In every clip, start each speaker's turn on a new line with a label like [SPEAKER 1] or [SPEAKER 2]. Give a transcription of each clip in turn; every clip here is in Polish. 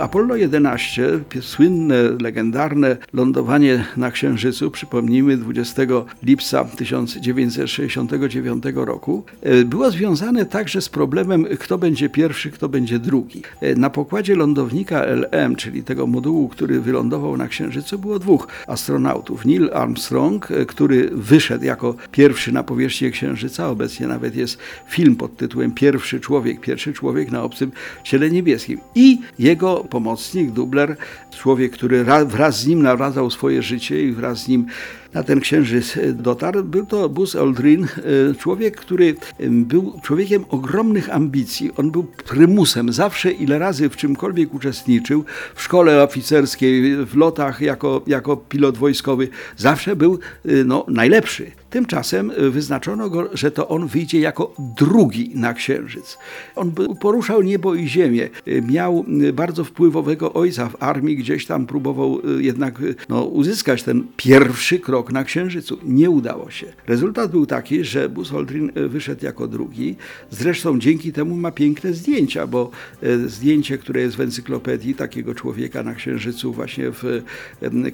[SPEAKER 1] Apollo 11, słynne, legendarne lądowanie na Księżycu, przypomnijmy 20 lipca 1969 roku, e, było związane także z problemem, kto będzie pierwszy, kto będzie drugi. E, Na pokładzie lądownika LM, czyli tego modułu, który wylądował na Księżycu, było dwóch astronautów. Neil Armstrong, e, który wyszedł jako pierwszy na powierzchnię Księżyca, obecnie nawet jest film pod tytułem Pierwszy człowiek, pierwszy człowiek na obcym ciele niebieskim. I jego pomocnik, dubler, człowiek, który ra, wraz z nim nawracał swoje życie i wraz z nim na ten księżyc e, dotarł. Był to Buzz Aldrin, e, człowiek, który e, był człowiekiem ogromnych ambicji. On był prymusem. Zawsze ile razy w czymkolwiek uczestniczył, w szkole oficerskiej, w lotach jako, jako pilot wojskowy, zawsze był no, najlepszy. Tymczasem wyznaczono go, że to on wyjdzie jako drugi na księżyc. On poruszał niebo i ziemię. Miał bardzo wpływowego ojca w armii, gdzieś tam próbował jednak no, uzyskać ten pierwszy krok na księżycu. Nie udało się. Rezultat był taki, że Buzz Aldrin wyszedł jako drugi. Zresztą dzięki temu ma piękne zdjęcia, bo e, zdjęcie, które jest w encyklopedii takiego człowieka na księżycu właśnie w,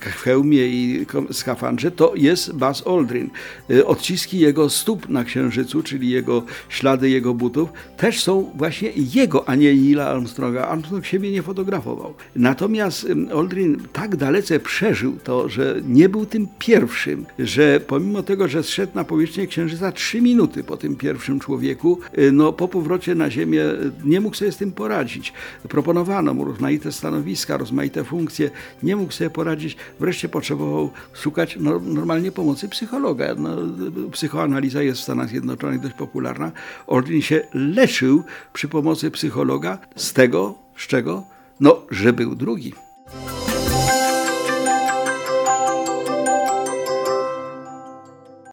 [SPEAKER 1] w hełmie i skafandrze, to jest Buzz Aldrin. E, Odciski jego stóp na księżycu, czyli jego ślady jego butów, też są właśnie jego, a nie Neila Armstronga. Armstrong siebie nie fotografował. Natomiast Aldrin tak dalece przeżył to, że nie był tym pierwszym, że pomimo tego, że zszedł na powierzchnię księżyca trzy minuty po tym pierwszym człowieku, y, no po powrocie na Ziemię y, nie mógł sobie z tym poradzić. Proponowano mu rozmaite stanowiska, rozmaite funkcje, nie mógł sobie poradzić. Wreszcie potrzebował szukać no, normalnie pomocy psychologa. No, y, psychoanaliza jest w Stanach Zjednoczonych dość popularna. Aldrin się leczył przy pomocy psychologa z tego, z czego? No, że był drugi.